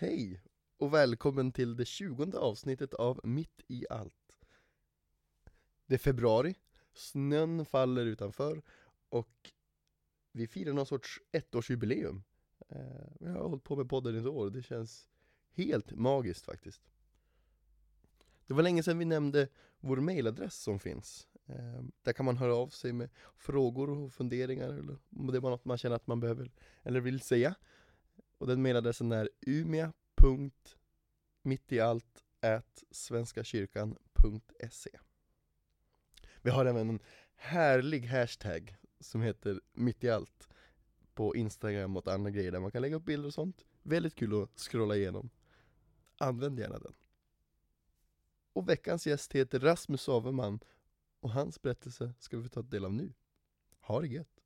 Hej och välkommen till det tjugonde avsnittet av Mitt i allt. Det är februari, snön faller utanför och vi firar någon sorts ettårsjubileum. Eh, jag har hållit på med podden i ett år och det känns helt magiskt faktiskt. Det var länge sedan vi nämnde vår mailadress som finns. Eh, där kan man höra av sig med frågor och funderingar eller om det var något man känner att man behöver eller vill säga. Och den mejladressen är umia.mittiallt svenskakyrkan.se Vi har även en härlig hashtag som heter mittiallt på Instagram och andra grejer där man kan lägga upp bilder och sånt. Väldigt kul att scrolla igenom. Använd gärna den. Och veckans gäst heter Rasmus Averman och hans berättelse ska vi få ta del av nu. Ha det gött!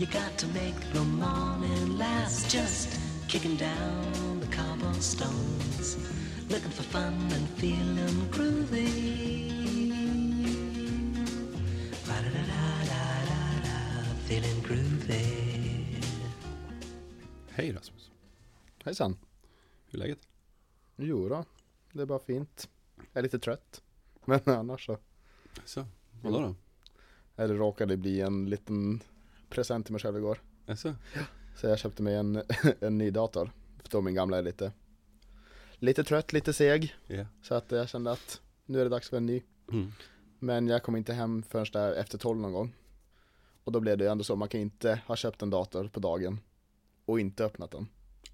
You got to make the morning last. Just kicking down the cobblestones, looking for fun and feeling groovy. Feeling groovy. Hej Rasmus, Hejsan. hur är läget? Jo då, det är bara fint. Jag är lite trött. Men annars så. Så, vadå då? Eller råkade bli en liten present till mig själv igår. Alltså, Så jag köpte mig en, en ny dator. För min gamla är lite, lite trött, lite seg. ja. Så att jag kände att nu är det dags för en ny. Mm. Men jag kom inte hem förrän där efter tolv någon gång. Och då blev det ju ändå så, man kan inte ha köpt en dator på dagen och inte öppnat den.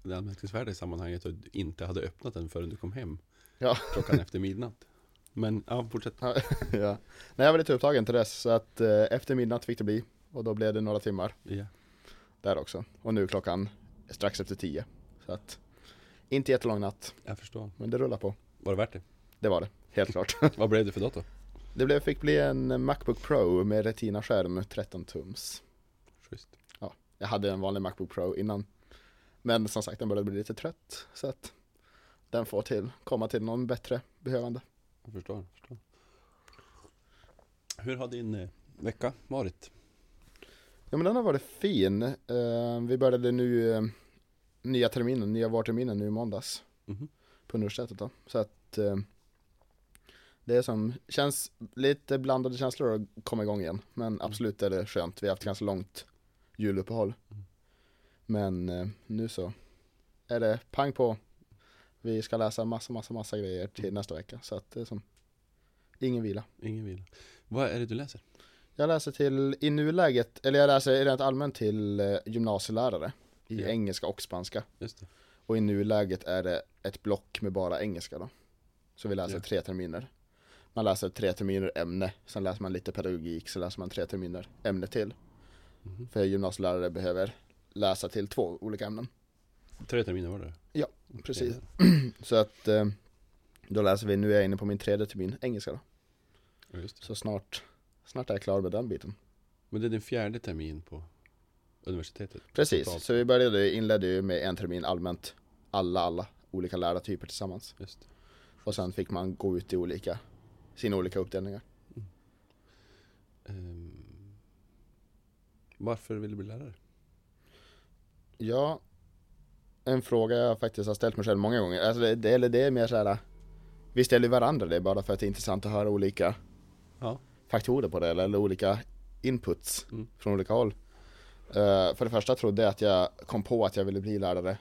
Det anmärkningsvärda i sammanhanget att du inte hade öppnat den förrän du kom hem Ja. klockan efter midnatt. Men ja, fortsätt. ja. Nej, jag var lite upptagen till dess, så att eh, efter midnatt fick det bli. Och då blev det några timmar. Ja. där också. Och nu klockan strax efter tio. Så att, inte jättelång natt, Jag förstår. men det rullar på. Var det värt det? Det var det, helt klart. Vad blev det för dator? Det blev, fick bli en Macbook Pro med Retina-skärm 13 tums. Schysst. Jag hade en vanlig Macbook Pro innan. Men som sagt, den började bli lite trött. Så att den får till, komma till någon bättre behövande. Jag förstår. Jag förstår. Hur har din eh, vecka varit? Ja men den har varit fin. Eh, vi började nu eh, nya terminen, nya vårterminen nu i måndags. Mhm. på universitetet då. Så att eh, det är som, känns lite blandade känslor att komma igång igen. Men absolut är det skönt. Vi har haft ganska långt juluppehåll. Mm. Men nu så är det pang på. Vi ska läsa massa, massa, massa grejer till nästa vecka. Så att det är som ingen vila. Ingen vila. Vad är det du läser? Jag läser till, i nuläget, eller jag läser rent allmänt till eh, gymnasielärare. I Ja. engelska och spanska. Just det. Och i nuläget är det ett block med bara engelska då. Så vi läser Ja. tre terminer. Man läser tre terminer ämne, sen läser man lite pedagogik, så läser man tre terminer ämne till. Mhm. För gymnasielärare behöver läsa till två olika ämnen. Tre terminer var det? Ja, precis. Okej. Så att eh, då läser vi, nu är jag inne på min tredje termin engelska då. Just det. Så snart, snart är jag klar med den biten. Men det är din fjärde termin på universitetet? Precis, Totalt. så vi började, inledde ju med en termin allmänt, alla, alla olika lärartyper tillsammans. Just. Och sen fick man gå ut i olika, sina olika uppdelningar. Ehm, varför vill du bli lärare? Ja, en fråga jag faktiskt har ställt mig själv många gånger. Alltså det, det, eller det är mer såhär, vi ställer varandra det bara för att det är intressant att höra olika Ja. Faktorer på det eller, eller olika inputs Mm. från olika håll. Eh, för det första trodde jag att jag kom på att jag ville bli lärare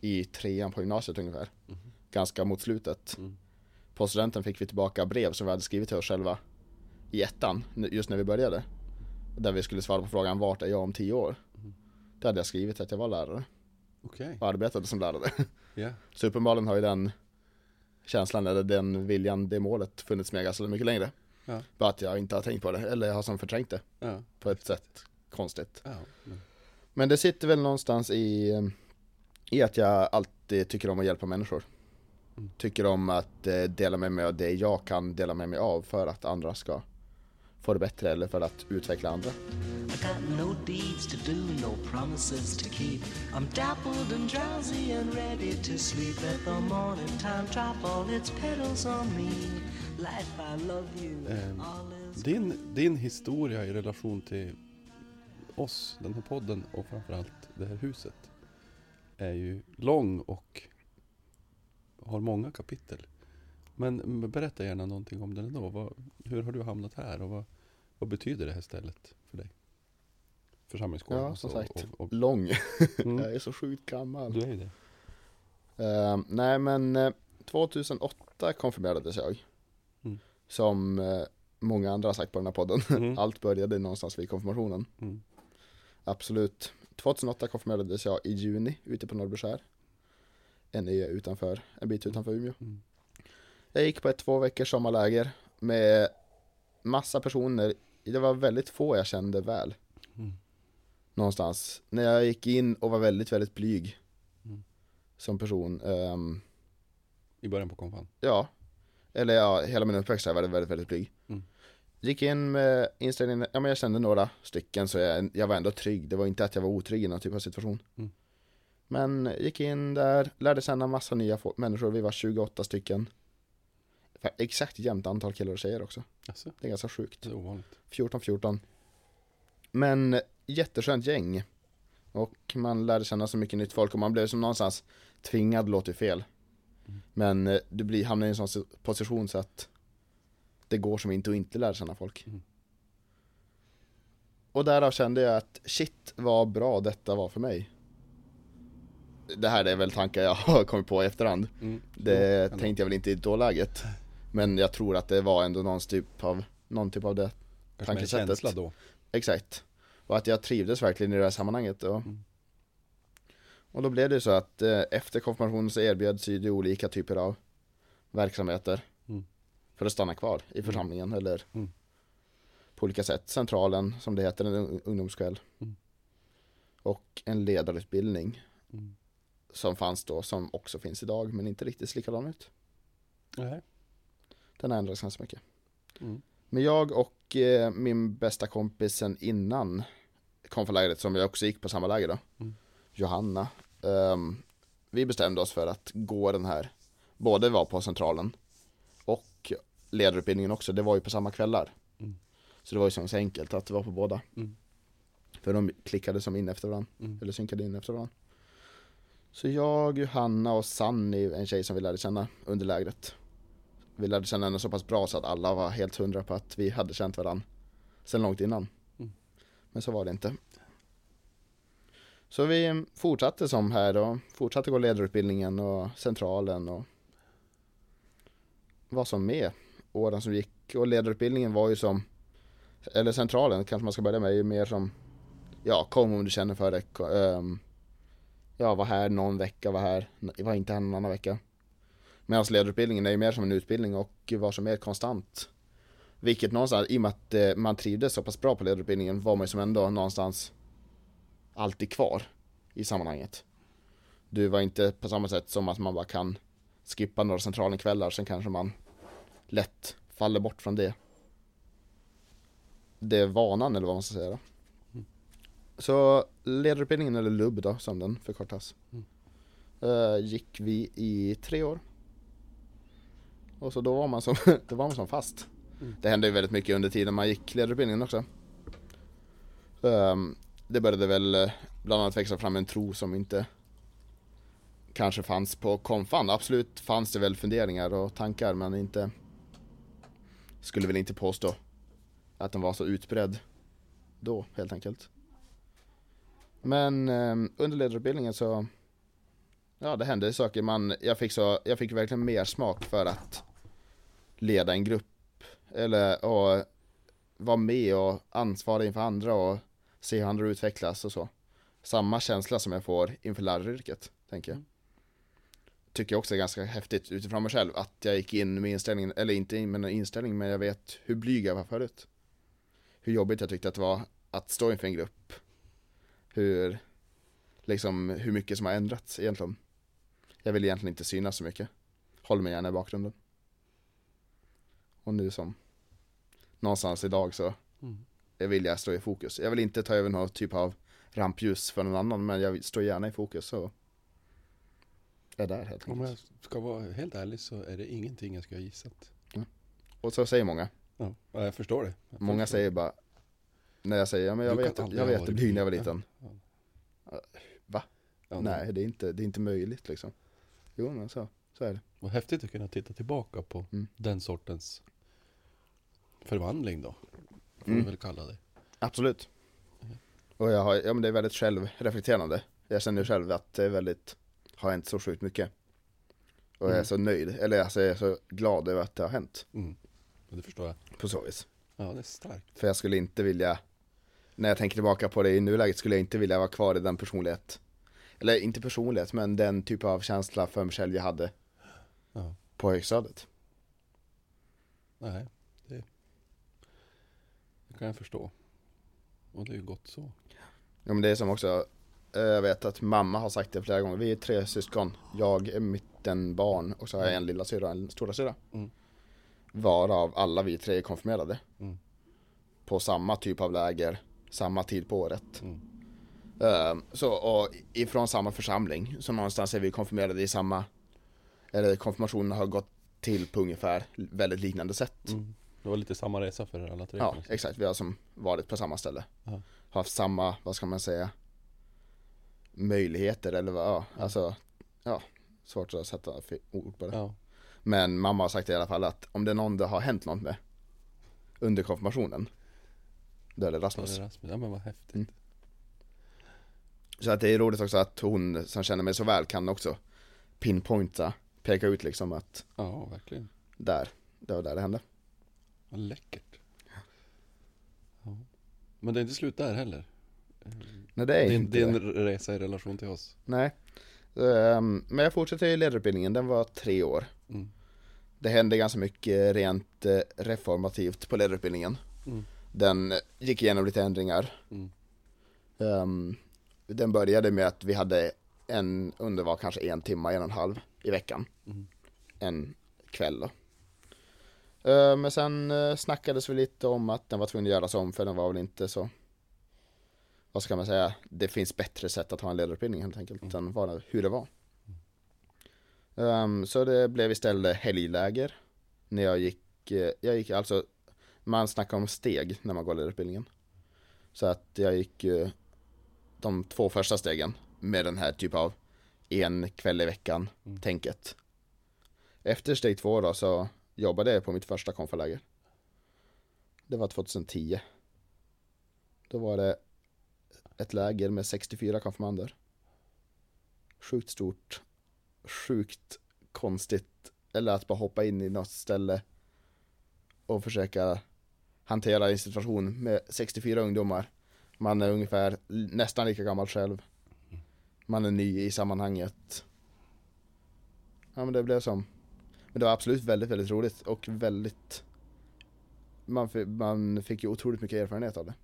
i trean på gymnasiet ungefär. Mhm. Ganska mot slutet. Mm. På studenten fick vi tillbaka brev som vi hade skrivit till oss själva i ettan, just när vi började. Där vi skulle svara på frågan vart är jag om tio år? Mhm. Där hade jag skrivit att jag var lärare Okej. och arbetade som lärare. Ja. Så uppenbarligen har ju den känslan eller den viljan, det målet funnits med ganska mycket längre. Ja. Bara att jag inte har tänkt på det, eller jag har som förträngt det Ja. på ett sätt konstigt. ja. Men, Men det sitter väl någonstans i, eh, i att jag alltid tycker om att hjälpa människor. Mm. Tycker om att eh, dela med mig av det jag kan dela med mig av för att andra ska få det bättre eller för att utveckla andra. I got no deeds to do, no promises to keep. I'm dappled and drowsy and ready to sleep. Let the morning time drop all its petals on me. Ehm, Din, din historia i relation till oss, den här podden och framförallt det här huset är ju lång och har många kapitel. Men berätta gärna någonting om den ändå. Vad, hur har du hamnat här och vad, vad betyder det här stället för dig? Församlingsgården Ja, och som sagt. Och, och, Lång. mm, Jag är så sjukt gammal. du är ju det. Eh, nej men eh, 2008 konfirmerades jag. Som eh, många andra har sagt på den här podden. Mm. Allt började någonstans vid konfirmationen. Mm. Absolut. 2008 konfirmerades jag i juni ute på Norrbyskär. En ö utanför, en bit utanför Umeå. Mm. Jag gick på ett två veckors sommarläger med massa personer. Det var väldigt få jag kände väl. Mm. Någonstans. När jag gick in och var väldigt, väldigt blyg. Mm. Som person. ehm, I början på konfan. Ja, eller ja, hela min uppväxt har jag varit väldigt, väldigt blyg. Mm. Gick in med inställningen, ja men jag kände några stycken så jag, jag var ändå trygg. Det var inte att jag var otrygg i någon typ av situation. Mm. Men gick in där, lärde känna massa nya människor, vi var 28 stycken. Exakt jämnt antal killar och tjejer också. Alltså, Det är ganska sjukt. det är ovanligt. 14-14. Men jätteskönt gäng. Och man lärde känna så mycket nytt folk och man blev som någonstans tvingad, låter fel. Mm. Men eh, du blir, hamnar i en sån si- position så att det går som inte att inte lära känna folk. Mm. Och därav kände jag att shit vad bra detta var för mig. Det här är väl tankar jag har kommit på i efterhand. Mm. Det tänkte jag väl inte i dåläget. Men jag tror att det var ändå någon typ av, någon typ av det Kanske tankesättet. känsla då. Exakt. Och att jag trivdes verkligen i det här sammanhanget. Och, Mm. Och då blev det så att eh, efter konfirmationen så erbjöds ju det olika typer av verksamheter. Mm. För att stanna kvar i församlingen eller Mm. på olika sätt. Centralen som det heter, en ung- ungdomskväll. Mm. Och en ledarutbildning Mm. som fanns då, som också finns idag men inte riktigt likadan ut. Nej. Den har ändrats ganska mycket. Mm. Men jag och eh, min bästa kompis sen innan konfalägret som jag också gick på samma läger då, Mm. Johanna, ehm, vi bestämde oss för att gå den här, både var på centralen och ledarutbildningen också, det var ju på samma kvällar. Mm. Så det var ju så enkelt att det var på båda. Mm. För de klickade som in efter varandra, Mm. eller synkade in efter varandra. Så jag, Johanna och Sanni, en tjej som vi lärde känna under lägret. Vi lärde känna henne så pass bra så att alla var helt hundra på att vi hade känt varandra sen långt innan. Mm. Men så var det inte. Så vi fortsatte som här och fortsatte gå ledarutbildningen och centralen och var som med åren som gick. Och ledarutbildningen var ju som, eller centralen kanske man ska börja med, är ju mer som, ja kom om du känner för det. Ehm, ja, var här någon vecka, var här, var inte här någon annan vecka. Medan ledarutbildningen är ju mer som en utbildning och var som mer konstant. Vilket någonstans, i och med att eh, man trivdes så pass bra på ledarutbildningen var man ju som ändå någonstans alltid kvar i sammanhanget. Du var inte på samma sätt som att man bara kan skippa några centralen kvällar, sen kanske man lätt faller bort från det. Det är vanan eller vad man ska säga då. Mm. Så ledarutbildningen, eller LUB då, som den förkortas. Mm. eh, gick vi i tre år. Och så då var man som, då var man som fast. Mm. Det hände ju väldigt mycket under tiden man gick ledarutbildningen också. Ehm, det började väl eh, bland annat växa fram en tro som inte kanske fanns på konfan. Absolut fanns det väl funderingar och tankar men inte skulle väl inte påstå att den var så utbredd då helt enkelt. Men eh, under ledarutbildningen så Ja det hände saker, man, jag, fick så, jag fick verkligen mer smak för att leda en grupp eller och vara med och ansvara inför andra och se hur andra utvecklas och så. Samma känsla som jag får inför läraryrket, tänker jag. Tycker jag också är ganska häftigt utifrån mig själv att jag gick in med inställningen, eller inte in med någon inställning, men jag vet hur blyg jag var förut. Hur jobbigt jag tyckte att det var att stå inför en grupp. Hur, liksom, hur mycket som har ändrats egentligen. Jag vill egentligen inte synas så mycket. Håller mig gärna i bakgrunden. Och nu som, någonstans idag så Mm. Jag vill jag stå i fokus. Jag vill inte ta över någon typ av rampljus för någon annan men jag står gärna i fokus så är där helt Om jag ska vara helt ärlig så är det ingenting jag skulle ha gissat. Och så säger många. Ja, ja, jag förstår det. Jag Många förstår. säger bara När jag säger ja, men jag Du att- aldrig jag att byn när jag var liten. Va? Ja, Nej det är, inte, det är inte möjligt liksom. Jo men så, så är det. Vad häftigt att kunna titta tillbaka på Mm. den sortens förvandling då. Får Mm. vi väl kalla det. Absolut. Och jag har, ja men det är väldigt självreflekterande. Jag känner själv att det är väldigt, har hänt så sjukt mycket. Och jag är Mm. så nöjd, eller alltså jag är så glad över att det har hänt. Mm. Det förstår jag. På så vis. Ja, det är starkt. För jag skulle inte vilja, när jag tänker tillbaka på det i nuläget skulle jag inte vilja vara kvar i den personlighet. Eller inte personlighet, men den typ av känsla för mig själv jag hade Ja. på högstadiet. Nej, kan jag förstå. Och det är ju gott så. Ja men det är som också, eh, jag vet att mamma har sagt det flera gånger, vi är tre syskon, jag är mittenbarn och så har jag en lilla syra och en stora syra. Mm. Varav alla vi tre är konfirmerade. Mm. På samma typ av läger, samma tid på året. Mm. Eh, så, och ifrån samma församling, så någonstans är vi konfirmerade i samma, eller konfirmationen har gått till på ungefär väldigt liknande sätt. Mm. Det var lite samma resa för alla tre. Ja, säga. exakt. Vi har som varit på samma ställe. Ja. Haft samma, vad ska man säga, möjligheter eller vad, ja, alltså, ja, svårt att sätta ord på det. ja. Men mamma har sagt i alla fall att om det är någon det har hänt något med under konfirmationen, då är det är Rasmus. det Rasmus. Ja men vad häftigt. Mm. Så att det är roligt också att hon som känner mig så väl kan också pinpointa, peka ut liksom att Ja, verkligen. där, det var där det hände. Vad läckert. Ja. Men det är inte slut där heller. Nej det är din, inte det. din resa i relation till oss. Nej. Ehm, men jag fortsatte i ledarutbildningen, den var tre år. Mm. Det hände ganska mycket rent eh, reformativt på ledarutbildningen. Mm. Den gick igenom lite ändringar. Mm. Ehm, den började med att vi hade en, under var kanske en timme, en och en halv i veckan. Mm. En kväll då. Ehm, men sen uh, snackades vi lite om att den var tvungen att göras om för den var väl inte så vad ska man säga, det finns bättre sätt att ha en ledarutbildning helt enkelt Mm. än vad hur det var. Ehm, så det blev istället helgläger när jag gick, eh, jag gick alltså, man snackar om steg när man går ledarutbildningen. Så att jag gick eh, de två första stegen med den här typ av en kväll i veckan Mm. tänket. Efter steg två då så jobbade jag på mitt första konfaläger. Det var 2010. Då var det ett läger med 64 konfirmander. Sjukt stort, sjukt konstigt. Eller att bara hoppa in i något ställe och försöka hantera en situation med 64 ungdomar. Man är ungefär nästan lika gammal själv. Man är ny i sammanhanget. Ja men det blev som men det var absolut väldigt, väldigt roligt och väldigt Man, man fick ju otroligt mycket erfarenhet av det.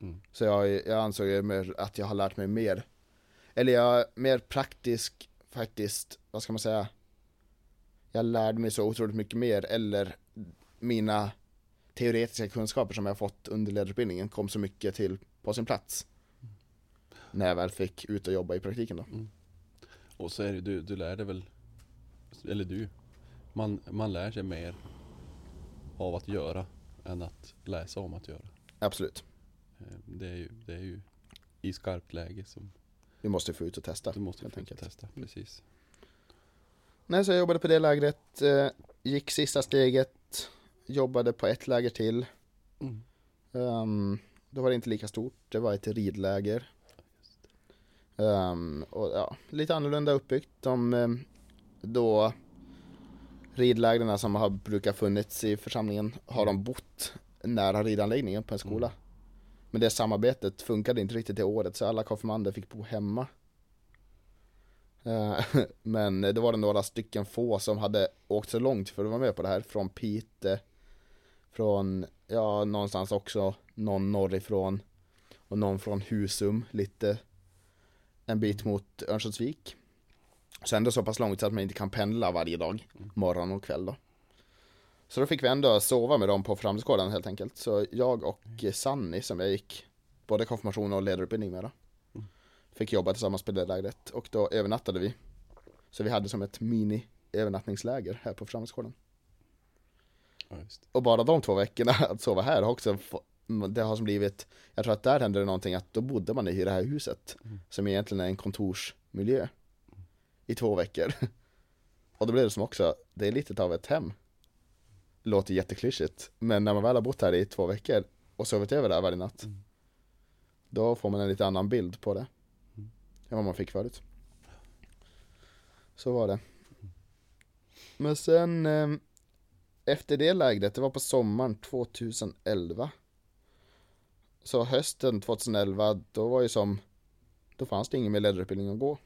Mm. Så jag, jag ansåg mer att jag har lärt mig mer Eller jag är mer praktisk faktiskt, vad ska man säga Jag lärde mig så otroligt mycket mer eller mina teoretiska kunskaper som jag fått under ledarutbildningen kom så mycket till på sin plats. När jag väl fick ut och jobba i praktiken då. Och så är det du, du lär dig väl, eller du, man, man lär sig mer av att göra än att läsa om att göra. Absolut. Eh, Det är ju, det är ju i skarpt läge som Vi måste få ut och testa. du måste få enkelt. testa. Precis. Nej, så jag jobbade på det lägret. eh, Gick sista steget. Jobbade på ett läger till. Mm. Ehm, då var det inte lika stort. Det var ett ridläger. Ehm, och ja, lite annorlunda uppbyggt. De ehm, då ridlägren som har brukar funnits i församlingen har de bott nära ridanläggningen på en skola. Mm. Men det samarbetet funkade inte riktigt i året så alla konfirmander fick bo hemma. Eh, Men det var det några stycken få som hade åkt så långt för att vara med på det här. Från Pite, från, ja någonstans också, någon norrifrån. Och någon från Husum, lite en bit mot Så ändå så pass långt så att man inte kan pendla varje dag, morgon och kväll då. Så då fick vi ändå sova med dem på framgården helt enkelt. Så jag och Sanni som jag gick både konfirmation och ledarutbildning med då. Fick jobba tillsammans på det lägret och då övernattade vi. Så vi hade som ett mini övernattningsläger här på framgården. Ja. Och bara de två veckorna att sova här har också det har som blivit Jag tror att där hände det någonting att då bodde man i det här huset Som egentligen är en kontorsmiljö I två veckor. Och då blev det som också Det är lite av ett hem. Låter jätteklyschigt Men när man väl har bott här i två veckor Och sovit över där varje natt Då får man en lite annan bild på det. Än vad man fick förut. Så var det. Men sen eh, efter det lägret, det var på sommaren 2011 Så hösten 2011, då var ju som Då fanns det ingen mer ledarutbildning att gå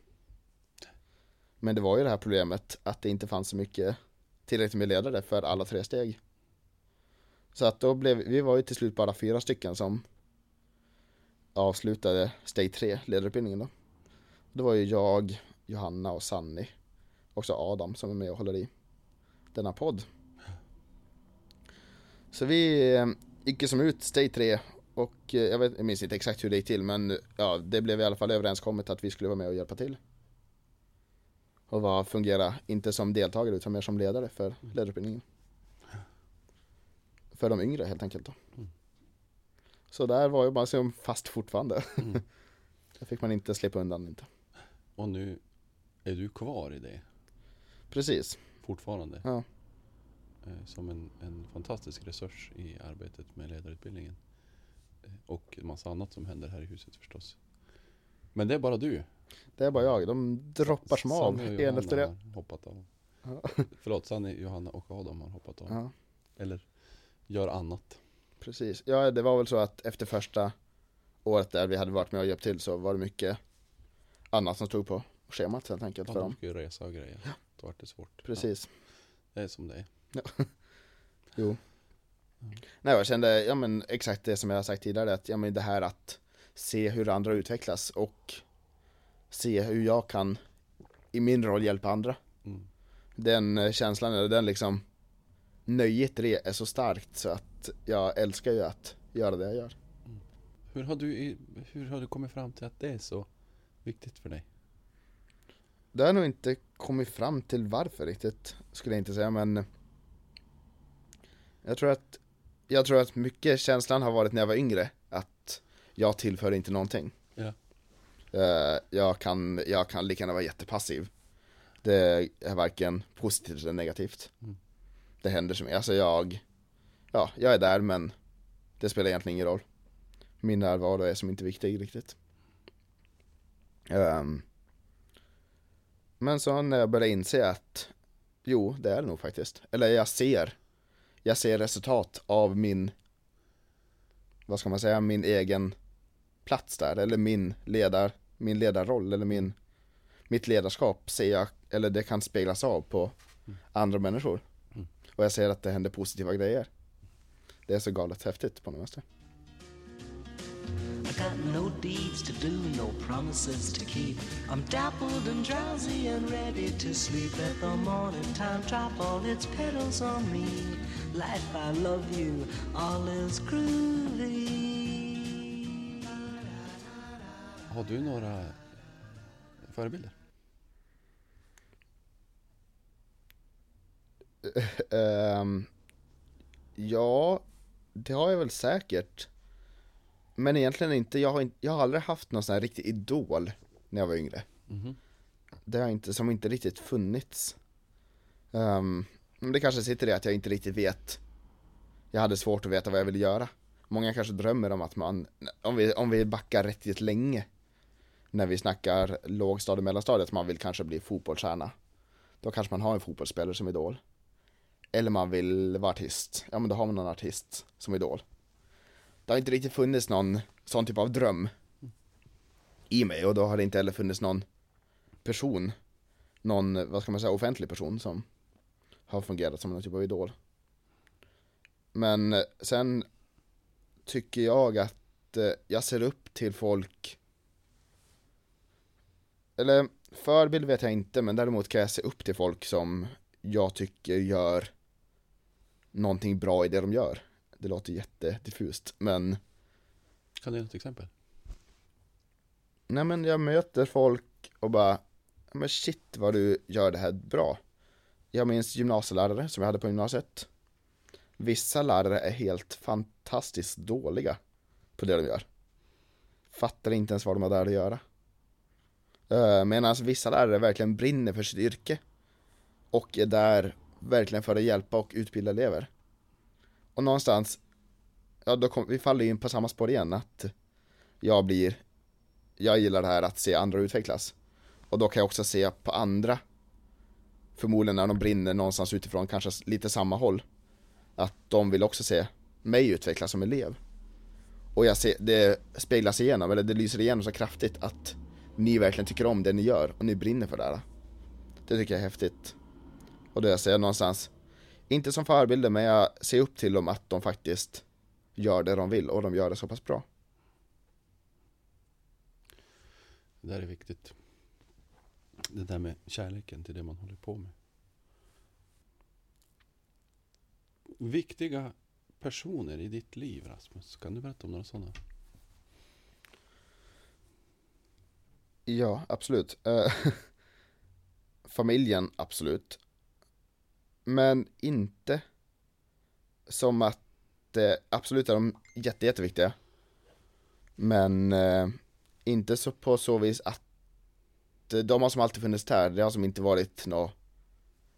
men det var ju det här problemet att det inte fanns så mycket Tillräckligt med ledare för alla tre steg. Så att då blev, vi var ju till slut bara fyra stycken som Avslutade steg tre ledarutbildningen då. Det var ju jag, Johanna och Sanni Också Adam som är med och håller i denna podd. Så vi eh, gick ju som ut steg tre och eh, jag, vet, jag minns inte exakt hur det gick till men ja, det blev i alla fall överenskommet att vi skulle vara med och hjälpa till. Och var, fungera, inte som deltagare utan mer som ledare för ledarutbildningen. För de yngre helt enkelt då. Så där var jag bara som fast fortfarande. Där fick man inte slippa undan inte. Och nu är du kvar i det Precis, fortfarande. ja. Eh, Som en, en fantastisk resurs i arbetet med ledarutbildningen. Eh, Och en massa annat som händer här i huset förstås. Men det är bara du. Det är bara jag, de droppar som av en efter har hoppat av. Ja. Förlåt, Sanny, Johanna och Adam har hoppat av. Ja. Eller gör annat. Precis, ja det var väl så att efter första året där vi hade varit med och hjälpt till så var det mycket annat som stod på schemat helt enkelt Ja, för de dem. ska ju resa och grejer. Då vart det svårt. Precis, Ja, det är som det är. jo. Nej jag kände, ja men exakt det som jag har sagt tidigare att ja men det här att se hur andra utvecklas och se hur jag kan i min roll hjälpa andra. Mm. Den eh, känslan eller den liksom nöjet i det är så starkt så att jag älskar ju att göra det jag gör. Hur har, du, hur har du kommit fram till att det är så viktigt för dig? Det har jag nog inte kommit fram till varför riktigt, skulle jag inte säga men Jag tror att Jag tror att mycket känslan har varit när jag var yngre att Jag tillför inte någonting Jag kan, jag kan lika gärna vara jättepassiv Det är varken positivt eller negativt Mm. Det händer som, alltså jag Ja, jag är där men Det spelar egentligen ingen roll Min närvaro är som inte viktig riktigt Ehm, men så när jag började inse att Jo, det är det nog faktiskt. Eller jag ser Jag ser resultat av min Vad ska man säga, min egen plats där, eller min ledar Min ledarroll, eller min Mitt ledarskap ser jag, eller det kan speglas av på andra människor Och jag ser att det händer positiva grejer Det är så galet häftigt på något vänster I got no deeds to do, no promises to keep. I'm dappled and drowsy and ready to sleep. Let the morning time drop all its petals on me. Life, I love you, all is groovy. Har du några förebilder? Ehm, ja, det har jag väl säkert. Men egentligen inte, jag har, inte, jag har aldrig haft någon sån här riktig idol när jag var yngre. Mhm. Det har inte, som inte riktigt funnits. Men det kanske sitter i att jag inte riktigt vet. Jag hade svårt att veta vad jag ville göra. Många kanske drömmer om att man, om vi, om vi backar riktigt länge. När vi snackar lågstadiet, mellanstadiet, man vill kanske bli fotbollsstjärna. Då kanske man har en fotbollsspelare som idol. Eller man vill vara artist. Ja men då har man någon artist som idol. Det har inte riktigt funnits någon sån typ av dröm i mig och då har det inte heller funnits någon person, någon, vad ska man säga, offentlig person som har fungerat som någon typ av idol. Men sen tycker jag att eh, jag ser upp till folk eller förebild vet jag inte men däremot kan jag se upp till folk som jag tycker gör någonting bra i det de gör. Det låter jättediffust, men Kan du ge ett exempel? Nej men jag möter folk och bara "Ja, Men shit vad du gör det här bra Jag minns gymnasielärare som jag hade på gymnasiet Vissa lärare är helt fantastiskt dåliga på det de gör Fattar inte ens vad de har där att göra Eh, Medan vissa lärare verkligen brinner för sitt yrke Och är där verkligen för att hjälpa och utbilda elever Och någonstans Ja då kom, vi faller in på samma spår igen att jag blir jag gillar det här att se andra utvecklas. Och då kan jag också se på andra, förmodligen när de brinner någonstans utifrån, kanske lite samma håll, att de vill också se mig utvecklas som elev. Och jag ser, det speglas igenom, eller det lyser igenom så kraftigt att ni verkligen tycker om det ni gör och ni brinner för det här. Det tycker jag är häftigt. Och det jag ser någonstans, inte som förebilder, men jag ser upp till dem att de faktiskt gör det de vill och de gör det så pass bra. Det där är viktigt. Det där med kärleken till det man håller på med. Viktiga personer i ditt liv Rasmus. Kan du berätta om några sådana? Ja, absolut. Eh, familjen, absolut. Men inte som att det absolut är de jätte, jätteviktiga. Men eh, inte så på så vis att eh, de har som alltid funnits där. Det har som inte varit något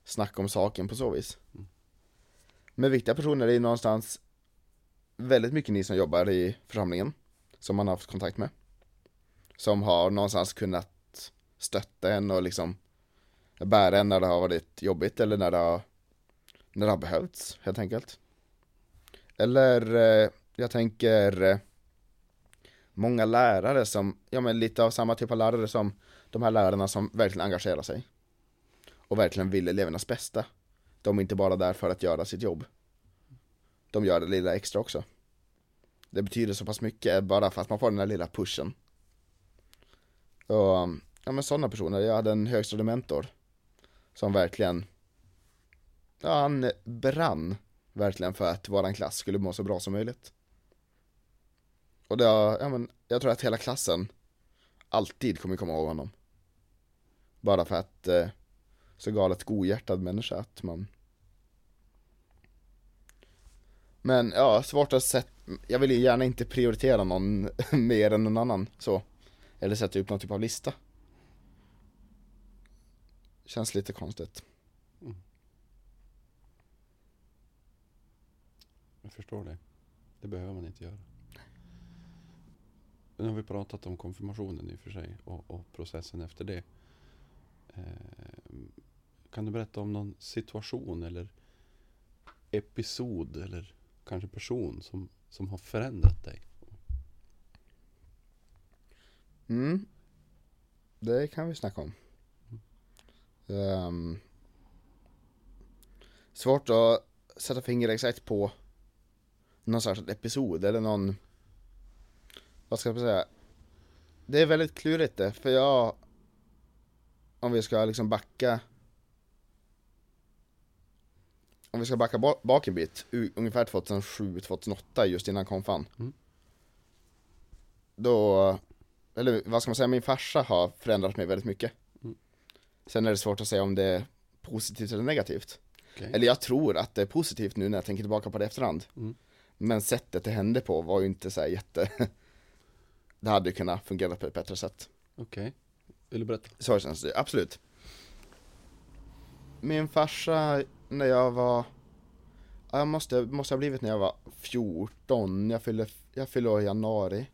snack om saken på så vis. Men viktiga personer är någonstans väldigt mycket ni som jobbar i församlingen. Som man har haft kontakt med som har någonstans kunnat stötta en och liksom bära en när det har varit jobbigt eller när det har, när det har behövts helt enkelt. Eller eh, jag tänker eh, många lärare som, ja men lite av samma typ av lärare som de här lärarna som verkligen engagerar sig. Och verkligen vill elevernas bästa. De är inte bara där för att göra sitt jobb. De gör det lilla extra också. Det betyder så pass mycket bara för att man får den där lilla pushen. Och, ja men sådana personer, jag hade en högstadiementor Som verkligen Ja han brann Verkligen för att våran klass skulle må så bra som möjligt. Och det, har- ja men jag tror att hela klassen Alltid kommer komma ihåg honom. Bara för att eh, Så galet godhjärtad människa att man Men ja, svårt att sätta Jag vill ju gärna inte prioritera någon mer än någon annan så eller sätta upp någon typ av lista. Känns lite konstigt. Mm. Jag förstår det. Det behöver man inte göra. Nu har vi pratat om konfirmationen i och för sig och, och processen efter det. Eh, kan du berätta om någon situation eller episod eller kanske person som, som har förändrat dig? Mm. Det kan vi snacka om. Ehm, svårt att sätta fingret exakt på någon särskild episod eller någon Vad ska jag säga? Det är väldigt klurigt det, för jag Om vi ska liksom backa Om vi ska backa ba- bak en bit, ungefär 2007-2008 just innan konfan Mm. Då eller vad ska man säga, min farsa har förändrat mig väldigt mycket. Mm. Sen är det svårt att säga om det är positivt eller negativt. Okej. Eller jag tror att det är positivt nu när jag tänker tillbaka på det efterhand. Mm. Men sättet det hände på var ju inte så här jätte... det hade ju kunnat fungera på ett bättre sätt. Okej. Vill du berätta? Så känns det, absolut. Min farsa, när jag var... Ja, jag måste, måste ha blivit när jag var 14, jag fyllde, jag fyllde i januari.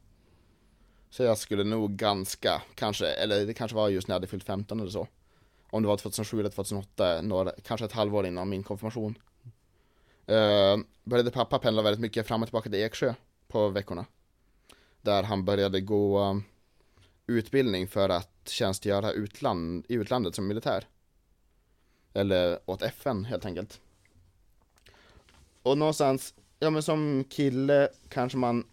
Så jag skulle nog ganska, kanske, eller det kanske var just när jag hade fyllt 15 eller så. Om det var 2007 eller 2008, några, kanske ett halvår innan min konfirmation. Uh, började pappa pendla väldigt mycket fram och tillbaka till Eksjö på veckorna. Där han började gå um, utbildning för att tjänstgöra utland, i utlandet som militär. Eller åt FN helt enkelt. Och någonstans, ja men som kille kanske man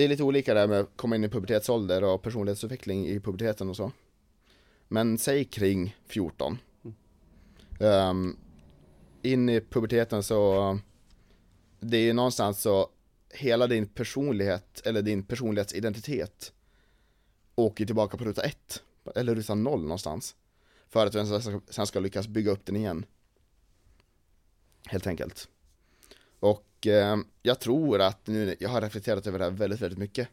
det är lite olika där med att komma in i pubertetsålder och personlighetsutveckling i puberteten och så. Men säg kring 14. Ehm, in i puberteten så, det är ju någonstans så, hela din personlighet, eller din personlighetsidentitet åker tillbaka på ruta 1. eller ruta 0 någonstans. För att du sen ska- sen ska lyckas bygga upp den igen. Helt enkelt. Och eh, jag tror att nu, jag har reflekterat över det här väldigt, väldigt mycket.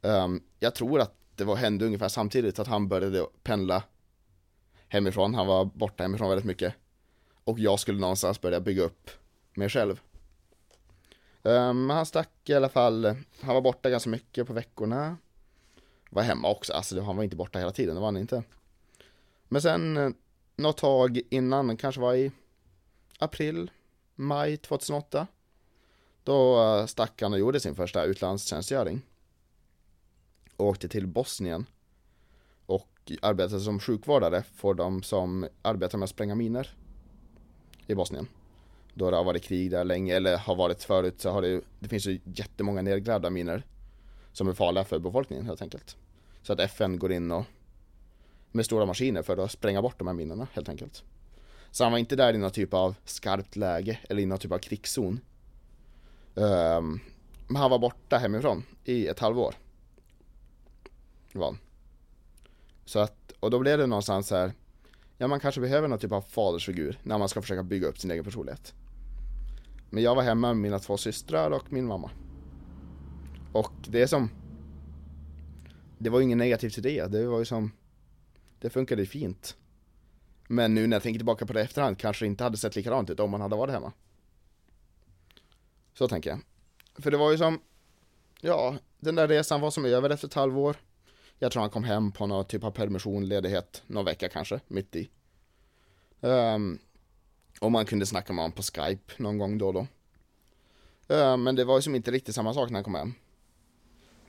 Um, jag tror att det var, hände ungefär samtidigt att han började pendla hemifrån, han var borta hemifrån väldigt mycket. Och jag skulle någonstans börja bygga upp mig själv. Um, han stack i alla fall, han var borta ganska mycket på veckorna. Var hemma också, alltså han var inte borta hela tiden, det var han inte. Men sen eh, något tag innan, kanske var i april, maj 2008. Då eh, stack han och gjorde sin första utlandstjänstgöring. Och åkte till Bosnien. Och arbetade som sjukvårdare för de som arbetar med att spränga miner. I Bosnien. Då det har varit krig där länge, eller har varit förut så har det ju, det finns ju jättemånga nedgrävda miner. Som är farliga för befolkningen helt enkelt. Så att FN går in och med stora maskiner för att spränga bort de här minorna helt enkelt. Så han var inte där i någon typ av skarpt läge eller i någon typ av krigszon. Ehm, men han var borta hemifrån i ett halvår. Så att, och då blev det någonstans så här. Ja man kanske behöver någon typ av fadersfigur när man ska försöka bygga upp sin egen personlighet. Men jag var hemma med mina två systrar och min mamma. Och det är som Det var ju ingen negativt till det, det var ju som Det funkade fint Men nu när jag tänker tillbaka på det i efterhand kanske det inte hade sett likadant ut om man hade varit hemma så tänker jag. För det var ju som Ja, den där resan var som över efter ett halvår. Jag tror han kom hem på någon typ av permission, ledighet, någon vecka kanske, mitt i. Um, Och man kunde snacka med honom på Skype någon gång då och då. Um, Men det var ju som inte riktigt samma sak när han kom hem.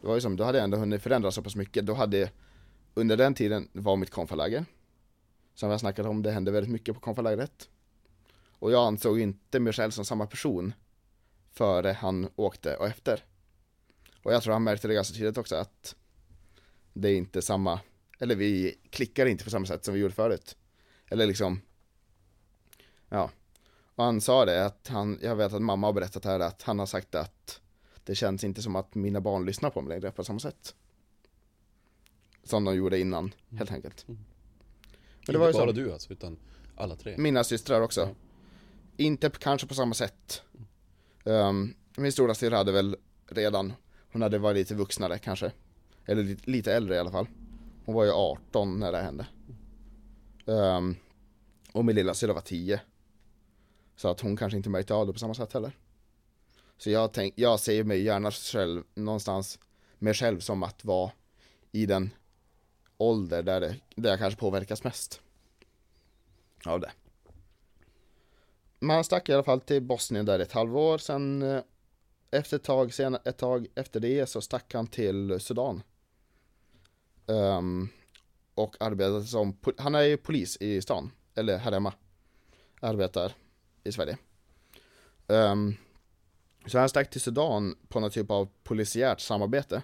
Det var ju som, då hade jag ändå hunnit förändra så pass mycket, då hade Under den tiden var mitt konfaläger. Som jag snackat om, det hände väldigt mycket på konfalägret. Och jag ansåg inte mig själv som samma person. Före han åkte och efter. Och jag tror han märkte det ganska tydligt också att Det är inte samma Eller vi klickar inte på samma sätt som vi gjorde förut. Eller liksom Ja. Och han sa det att han, jag vet att mamma har berättat här att han har sagt att Det känns inte som att mina barn lyssnar på mig längre på samma sätt. Som de gjorde innan, helt enkelt. Men det var ju inte bara så, du alltså, utan alla tre. mina systrar också. Ja. Inte kanske på samma sätt um, Min stora syrra hade väl redan Hon hade varit lite vuxnare kanske. Eller lite, lite äldre i alla fall. Hon var ju 18 när det hände. Um, Och min lilla syster var 10 Så att hon kanske inte märkte av det på samma sätt heller. Så jag tänk, jag ser mig gärna själv någonstans Mig själv som att vara i den ålder där, det, där jag kanske påverkas mest Av det. Man stack i alla fall till Bosnien där ett halvår sen eh, Efter ett tag, sen, ett tag efter det så stack han till Sudan. Um, Och arbetade som, han är ju polis i stan, eller här hemma Arbetar i Sverige. Um, Så han stack till Sudan på någon typ av polisiärt samarbete.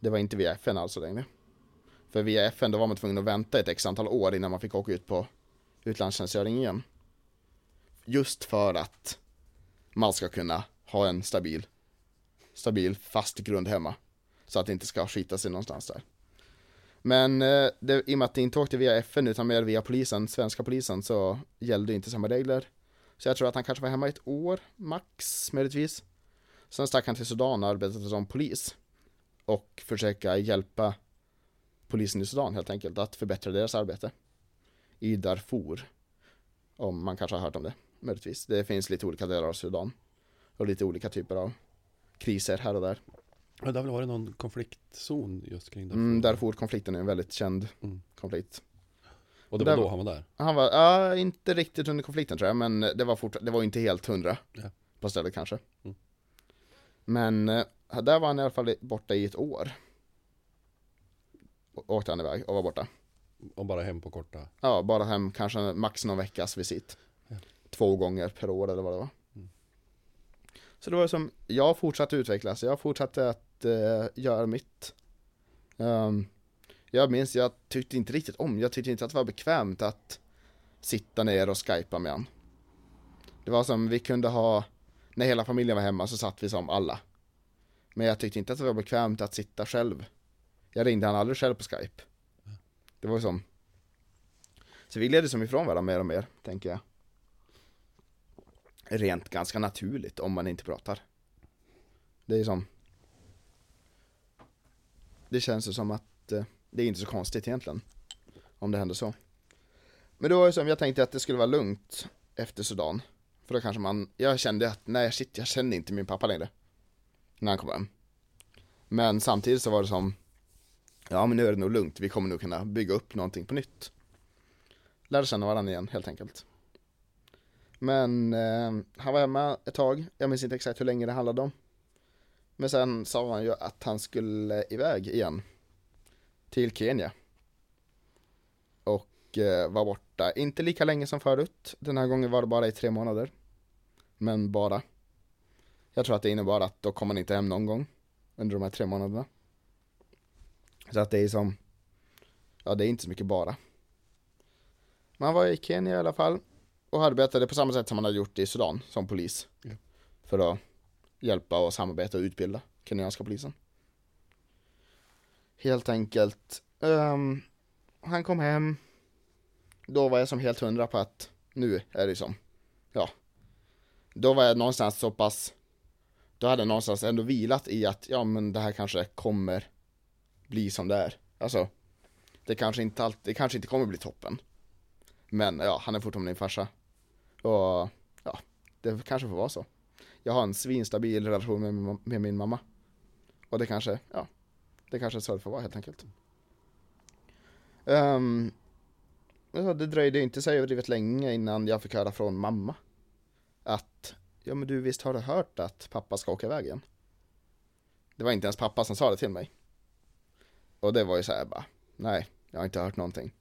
Det var inte via FN alltså längre. För via FN då var man tvungen att vänta ett x antal år innan man fick åka ut på utlandstjänstgöring igen. Just för att man ska kunna ha en stabil Stabil fast grund hemma. Så att det inte ska skita sig någonstans där. Men eh, det, i och med att det inte åkte via FN utan mer via polisen, svenska polisen Så gällde inte samma regler. Så jag tror att han kanske var hemma ett år, max möjligtvis. Sen stack han till Sudan och arbetade som polis Och försöka hjälpa polisen i Sudan helt enkelt att förbättra deras arbete I Darfur Om man kanske har hört om det, möjligtvis Det finns lite olika delar av Sudan Och lite olika typer av kriser här och där Ja, det har väl varit någon konfliktzon just kring Darfur? mm, Darfur-konflikten är en väldigt känd Mm. konflikt Och det var Där- då han var där? Han var, ja, inte riktigt under konflikten tror jag, men det var fort, det var inte helt hundra Ja. på stället kanske. Mm. Men eh, där var han i alla fall borta i ett år. Å- Åkte han iväg och var borta. Och bara hem på korta? Ja, bara hem kanske max någon veckas visit. Två gånger per år eller vad det var. Mm. Så det var som, jag fortsatte utvecklas, jag fortsatte att eh, göra mitt. Ehm, jag minns, jag tyckte inte riktigt om, jag tyckte inte att det var bekvämt att sitta ner och skypa med han. Det var som vi kunde ha, när hela familjen var hemma så satt vi som alla. Men jag tyckte inte att det var bekvämt att sitta själv. Jag ringde han aldrig själv på Skype. Det var ju som Så vi ledde som ifrån varandra mer och mer, tänker jag. Rent ganska naturligt om man inte pratar. Det är som Det känns ju som att eh, det är inte så konstigt egentligen. Om det händer så. Men då var det som, jag tänkte att det skulle vara lugnt efter Sudan. För då kanske man, jag kände att nej shit, jag kände inte min pappa längre. När han kom hem. Men samtidigt så var det som, ja men nu är det nog lugnt, vi kommer nog kunna bygga upp någonting på nytt. Lära känna varandra igen helt enkelt. Men eh, han var hemma ett tag, jag minns inte exakt hur länge det handlade om. Men sen sa han ju att han skulle iväg igen. Till Kenya. Och eh, var borta, inte lika länge som förut. Den här gången var det bara i tre månader. Men bara. Jag tror att det innebar att då kommer han inte hem någon gång. Under de här tre månaderna. Så att det är som, ja det är inte så mycket bara. Man var i Kenya i alla fall. Och arbetade på samma sätt som man hade gjort i Sudan som polis. Ja. För att hjälpa och samarbeta och utbilda kenyanska polisen. Helt enkelt. ehm, han kom hem. Då var jag som helt hundra på att nu är det som, ja. Då var jag någonstans så pass, då hade jag någonstans ändå vilat i att, ja men det här kanske kommer bli som det är. Alltså, det kanske inte alltid, det kanske inte kommer bli toppen. Men ja, han är fortfarande min farsa. Och ja, det kanske får vara så. Jag har en svinstabil relation med, min- med min mamma. Och det kanske, ja, det kanske är så det får vara helt enkelt. Um, det dröjde inte så överdrivet länge innan jag fick höra från mamma. Att, ja men du visst har du hört att pappa ska åka iväg igen? Det var inte ens pappa som sa det till mig. Och det var ju så här bara, nej, jag har inte hört någonting.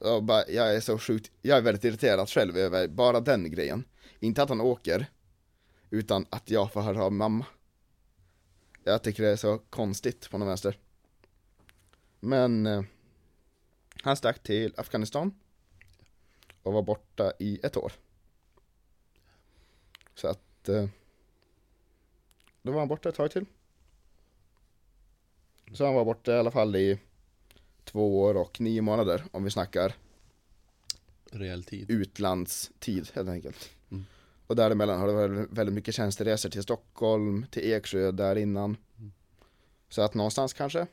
Och bara, jag är så sjukt, jag är väldigt irriterad själv över bara den grejen. Inte att han åker, utan att jag får höra av mamma. Jag tycker det är så konstigt på något vänster. Men eh, han stack till Afghanistan och var borta i ett år. Så att eh, då var han borta ett tag till. Så han var borta i alla fall i två år och nio månader om vi snackar Rejäl tid. utlandstid helt enkelt. Mm. Och däremellan har det varit väldigt mycket tjänsteresor till Stockholm, till Eksjö där innan. Mm. Så att någonstans kanske,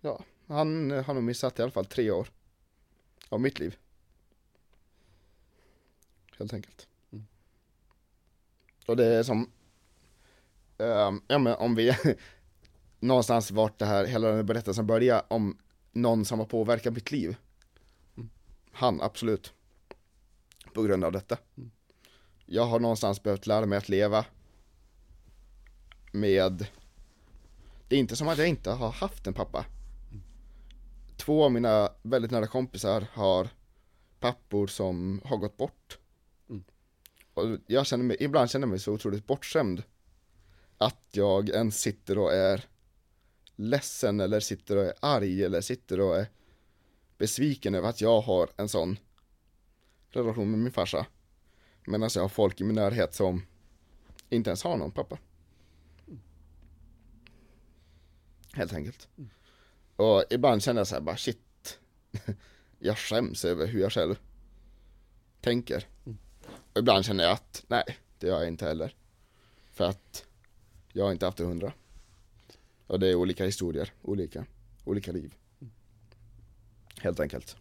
ja, han har nog missat i alla fall tre år av mitt liv. Helt enkelt. Mm. Och det är som, ehm, ja men om vi, någonstans vart det här, hela den här berättelsen börjar om någon som har påverkat mitt liv. Mm. Han, absolut. På grund av detta. Mm. Jag har någonstans behövt lära mig att leva med Det är inte som att jag inte har haft en pappa. Två av mina väldigt nära kompisar har pappor som har gått bort. Mm. Och jag känner mig, ibland känner jag mig så otroligt bortskämd. Att jag ens sitter och är ledsen eller sitter och är arg eller sitter och är besviken över att jag har en sån relation med min farsa. Medan alltså, jag har folk i min närhet som inte ens har någon pappa. Helt enkelt. Och ibland känner jag så här bara shit. jag skäms över hur jag själv tänker. Och ibland känner jag att nej, det gör jag inte heller. För att jag har inte haft det hundra. Och det är olika historier, olika, olika liv. Helt enkelt.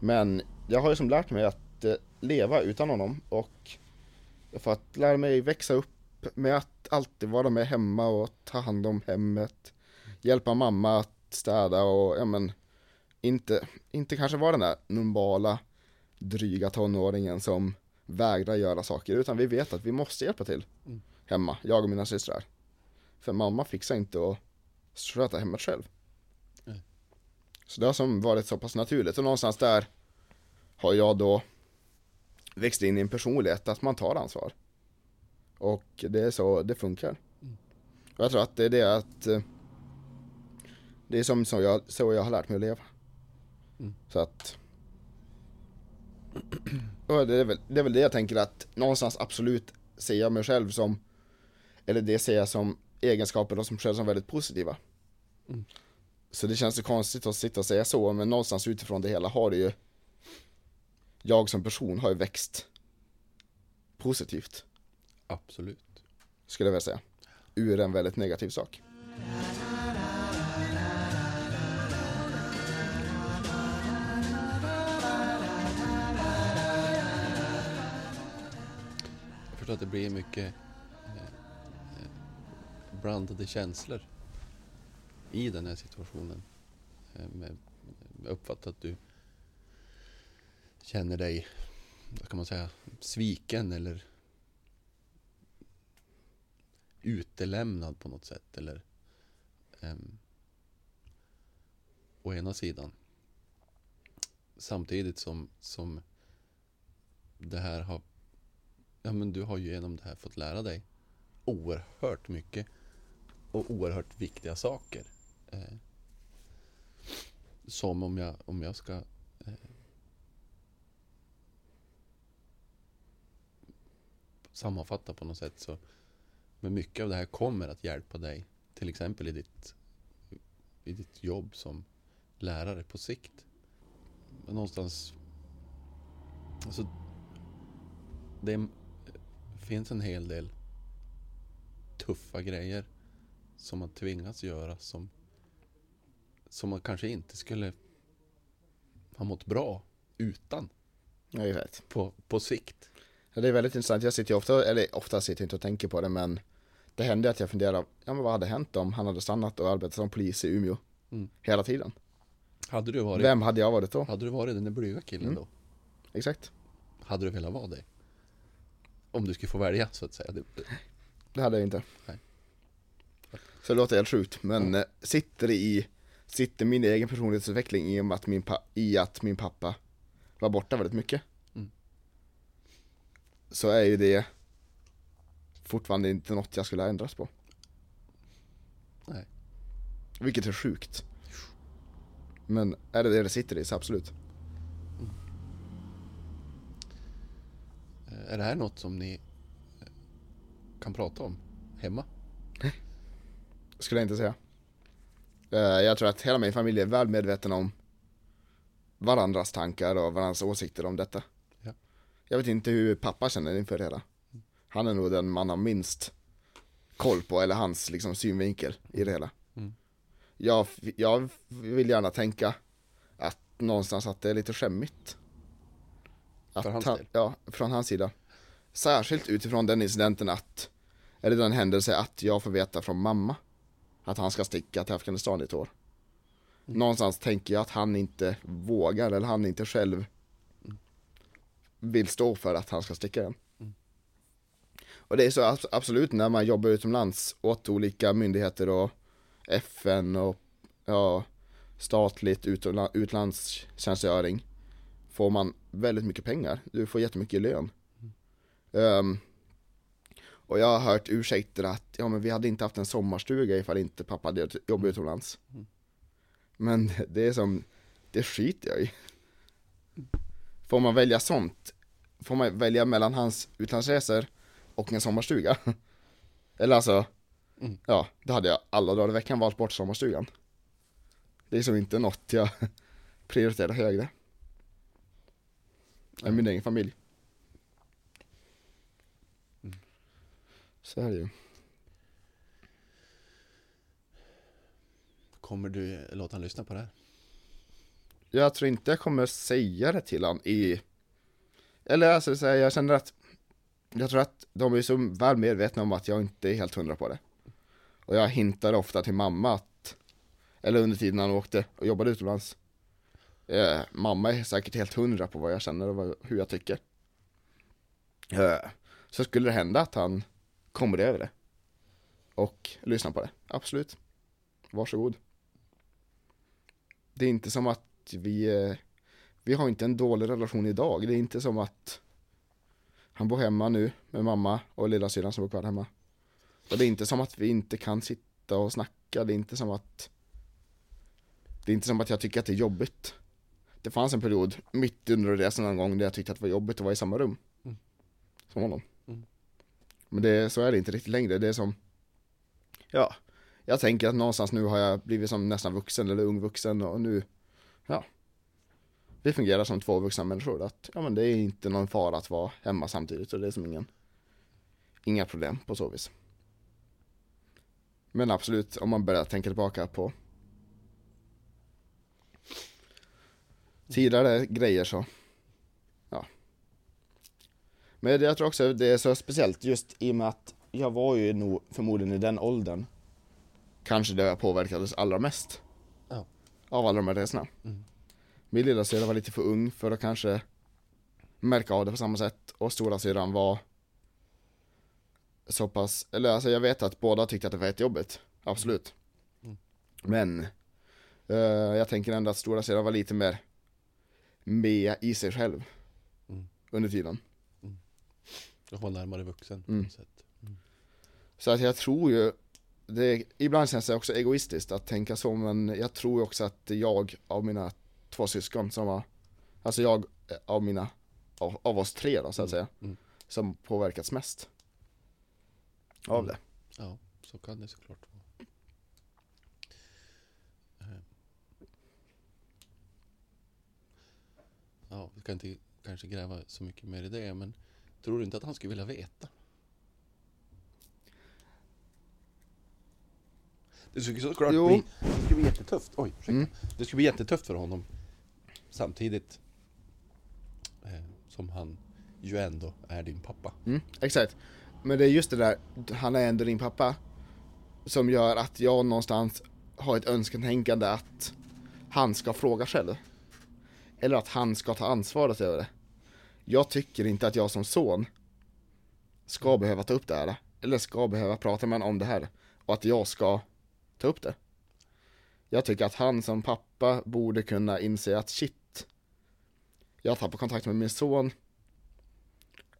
Men jag har ju som lärt mig att eh, leva utan honom och för att lära mig växa upp med att alltid vara med hemma och ta hand om hemmet. Hjälpa mamma att städa och ja men inte, inte kanske vara den där normala dryga tonåringen som vägrar göra saker utan vi vet att vi måste hjälpa till Mm hemma, jag och mina systrar. För mamma fixar inte att sköta hemmet själv. Nej. Så det har som varit så pass naturligt och någonstans där har jag då växt in i en personlighet att man tar ansvar. Och det är så det funkar. Mm. Och jag tror att det är det att eh, det är som så jag, så jag har lärt mig att leva. Mm. Så att Och det är, väl, det är väl det jag tänker att någonstans absolut ser jag mig själv som, eller det ser jag som egenskaper som själv som väldigt positiva. Mm. Så det känns så konstigt att sitta och säga så, men någonstans utifrån det hela har det ju, jag som person har ju växt positivt, Absolut. skulle jag vilja säga. Ur en väldigt negativ sak. Jag förstår att det blir mycket blandade känslor i den här situationen. Eh, med, jag uppfattar att du känner dig, vad kan man säga, sviken eller utelämnad på något sätt. Eller, um, å ena sidan. Samtidigt som, som det här har Ja men du har ju genom det här fått lära dig oerhört mycket och oerhört viktiga saker. Eh, som om jag, om jag ska eh, sammanfatta på något sätt så men mycket av det här kommer att hjälpa dig till exempel i ditt, i ditt jobb som lärare på sikt. Men någonstans alltså, det finns en hel del tuffa grejer som man tvingas göra som, som man kanske inte skulle ha mått bra utan Ja, jag vet. på, på sikt. Ja, det är väldigt intressant, jag sitter ju ofta, eller ofta sitter jag inte och tänker på det men Det hände att jag funderade, ja men vad hade hänt om han hade stannat och arbetat som polis i Umeå Mm. Hela tiden Hade du varit, Vem hade jag varit då? hade du varit den där blyga killen Mm. då? Exakt Hade du velat vara det? Om du skulle få välja så att säga. Det, det, Det hade jag inte Nej. Så det låter helt sjukt, men eh, sitter i Sitter min egen personlighetsutveckling i, och att min i att min pappa var borta väldigt mycket. Mm. Så är ju det Fortfarande inte något jag skulle ha på. Nej. Vilket är sjukt. Men är det det det sitter i så absolut. Eh, Är det här något som ni eh, kan prata om hemma? Skulle jag inte säga. Eh, Jag tror att hela min familj är väl medveten om varandras tankar och varandras åsikter om detta. Ja. Jag vet inte hur pappa känner inför det hela. Han är nog den man har minst koll på, eller hans liksom synvinkel i det hela. Mm. Jag, jag vill gärna tänka att någonstans att det är lite skämmigt. Att hans han? Ja, från hans sida. Särskilt utifrån den incidenten att, eller den händelse att jag får veta från mamma att han ska sticka till Afghanistan i ett år. Någonstans tänker jag att han inte vågar, eller han inte själv vill stå för att han ska sticka igen. Och det är så abs- absolut när man jobbar utomlands åt olika myndigheter och FN och ja, statligt utla- utlandstjänstgöring får man väldigt mycket pengar. Du får jättemycket lön. Ehm, och jag har hört ursäkter att ja men vi hade inte haft en sommarstuga ifall inte pappa hade jobbat utomlands. Men det är som, det skiter jag i. Får man välja sånt? Får man välja mellan hans utlandsresor och en sommarstuga? Eller alltså, Mm. ja, då hade jag alla dagar i veckan valt bort sommarstugan. Det är som inte något jag prioriterar högre. Än min egen familj. Så är det ju. Kommer du låta han lyssna på det här? Jag tror inte jag kommer säga det till han i Eller alltså jag känner att Jag tror att de är så väl medvetna om att jag inte är helt hundra på det Och jag hintar ofta till mamma att Eller under tiden han åkte och jobbade utomlands eh, Mamma är säkert helt hundra på vad jag känner och vad, hur jag tycker eh, Så skulle det hända att han kommer över det Och lyssnar på det, absolut Varsågod Det är inte som att vi, eh, vi har inte en dålig relation idag. Det är inte som att han bor hemma nu med mamma och lilla syran som bor kvar hemma. Och det är inte som att vi inte kan sitta och snacka. Det är inte som att Det är inte som att jag tycker att det är jobbigt. det fanns en period mitt under resan någon gång där jag tyckte att det var jobbigt att vara i samma rum. Mm. Som honom. Men det, så är det inte riktigt längre, det är som, ja, jag tänker att någonstans nu har jag blivit som nästan vuxen eller ung vuxen och nu, ja, vi fungerar som två vuxna människor. Att, ja men det är inte någon fara att vara hemma samtidigt och det är som ingen, inga problem på så vis. Men absolut, om man börjar tänka tillbaka på tidigare grejer så. Men jag tror också det är så speciellt just i och med att jag var ju nog förmodligen i den åldern kanske där jag påverkades allra mest. Ja. Av alla de här resorna. Mm. Min lilla syra var lite för ung för att kanske märka av det på samma sätt och stora syran var så pass, eller alltså jag vet att båda tyckte att det var jättejobbigt, absolut. Mm. Men eh, jag tänker ändå att stora syran var lite mer med i sig själv Mm. under tiden. Jag var närmare vuxen på Mm. något sätt. Så att jag tror ju, det, ibland känns det också egoistiskt att tänka så men jag tror också att jag av mina två syskon som var, alltså jag av mina, av, av oss tre då så att säga, Mm. som påverkats mest. Av Mm. det. Ja, så kan det såklart vara. Eh. Ja, vi ska inte kanske gräva så mycket mer i det, men tror du inte att han skulle vilja veta? Det skulle såklart Jo. bli, det skulle bli jättetufft. Oj, ursäkta. Mm. Det skulle bli jättetufft för honom samtidigt eh, som han ju ändå är din pappa. Mm, exakt. Men det är just det där, han är ändå din pappa, som gör att jag någonstans har ett önsketänkande att han ska fråga själv. Eller att han ska ta ansvaret över det. Jag tycker inte att jag som son ska behöva ta upp det här, eller ska behöva prata med honom om det här, och att jag ska ta upp det. Jag tycker att han som pappa borde kunna inse att shit, jag tappar kontakt med min son,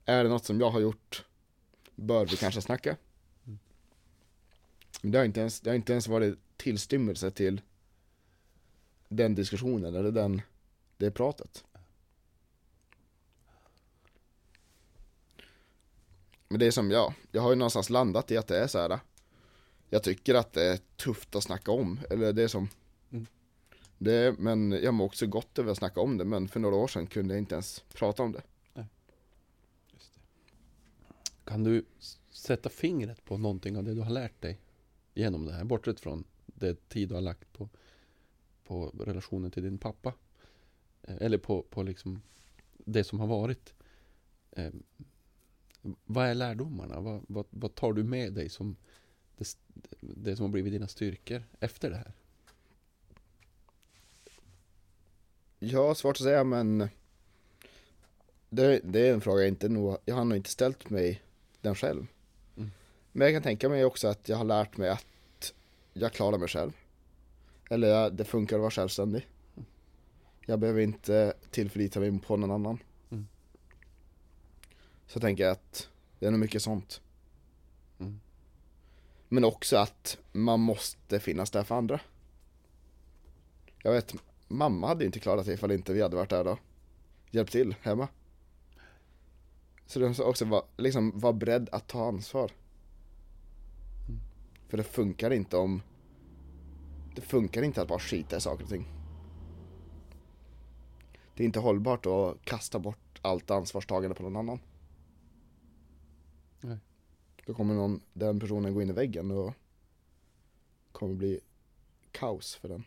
är det något som jag har gjort bör vi kanske snacka. Men det har inte ens, det har inte ens varit tillstymmelse till den diskussionen eller den, det pratet. Men det är som jag, jag har ju någonstans landat i att det är så här. Jag tycker att det är tufft att snacka om, eller det är som Mm. det Men jag mår också gott över att snacka om det, men för några år sedan kunde jag inte ens prata om det. Just det. Kan du sätta fingret på någonting av det du har lärt dig genom det här? Bortsett från det tid du har lagt på, på relationen till din pappa. Eh, Eller på, på liksom det som har varit. Vad är lärdomarna? Vad, vad, vad tar du med dig som det, det som har blivit dina styrkor efter det här? Ja, svårt att säga men det, det är en fråga jag inte nog, jag har nog inte ställt mig den själv. Mm. Men jag kan tänka mig också att jag har lärt mig att jag klarar mig själv. Eller jag, det funkar att vara självständig. Jag behöver inte tillförlita mig på någon annan. Mm. Så tänker jag att det är nog mycket sånt. Mm. Men också att man måste finnas där för andra. Jag vet, mamma hade ju inte klarat sig ifall inte vi hade varit där då. Hjälpt till hemma. Så det måste också vara, liksom, vara beredd att ta ansvar. För det funkar inte om Det funkar inte att bara skita i saker och ting. Det är inte hållbart att kasta bort allt ansvarstagande på någon annan. Då kommer någon, den personen gå in i väggen och kommer bli kaos för den.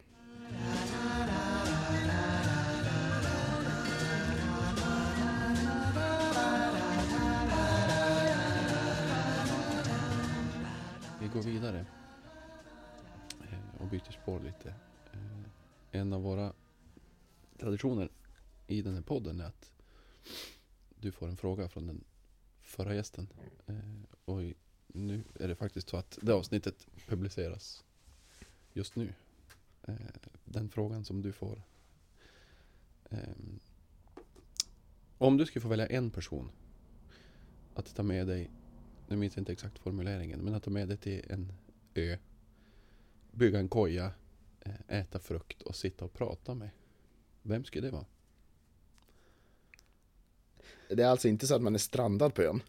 Vi går vidare eh, och byter spår lite. Eh, en av våra traditioner i den här podden är att du får en fråga från den förra gästen. Eh, Oj, nu är det faktiskt så att det avsnittet publiceras just nu. Eh, den frågan som du får. Ehm, om du skulle få välja en person att ta med dig nu minns jag inte exakt formuleringen, men att ta med dig till en ö, bygga en koja, eh, äta frukt och sitta och prata med. Vem skulle det vara? Det är alltså inte så att man är strandad på ön.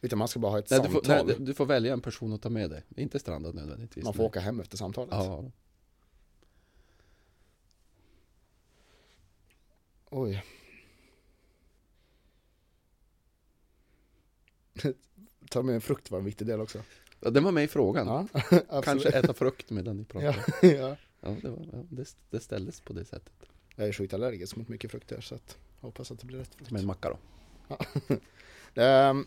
Utan man ska bara ha ett Nej, du, samtal. får, nej, du får välja en person att ta med dig. Inte strandad nödvändigtvis. man får men- åka hem efter samtalet. Ja, Oj. Ta med en frukt var en viktig del också. Ja, den var med i frågan. Ja, Kanske äta frukt medan ni pratar. Ja, Ja. ja. det, var, ja, det, det ställdes på det sättet. Jag är sjukt allergisk mot mycket frukter så att hoppas att det blir rätt frukt. Med en macka då. Ehm,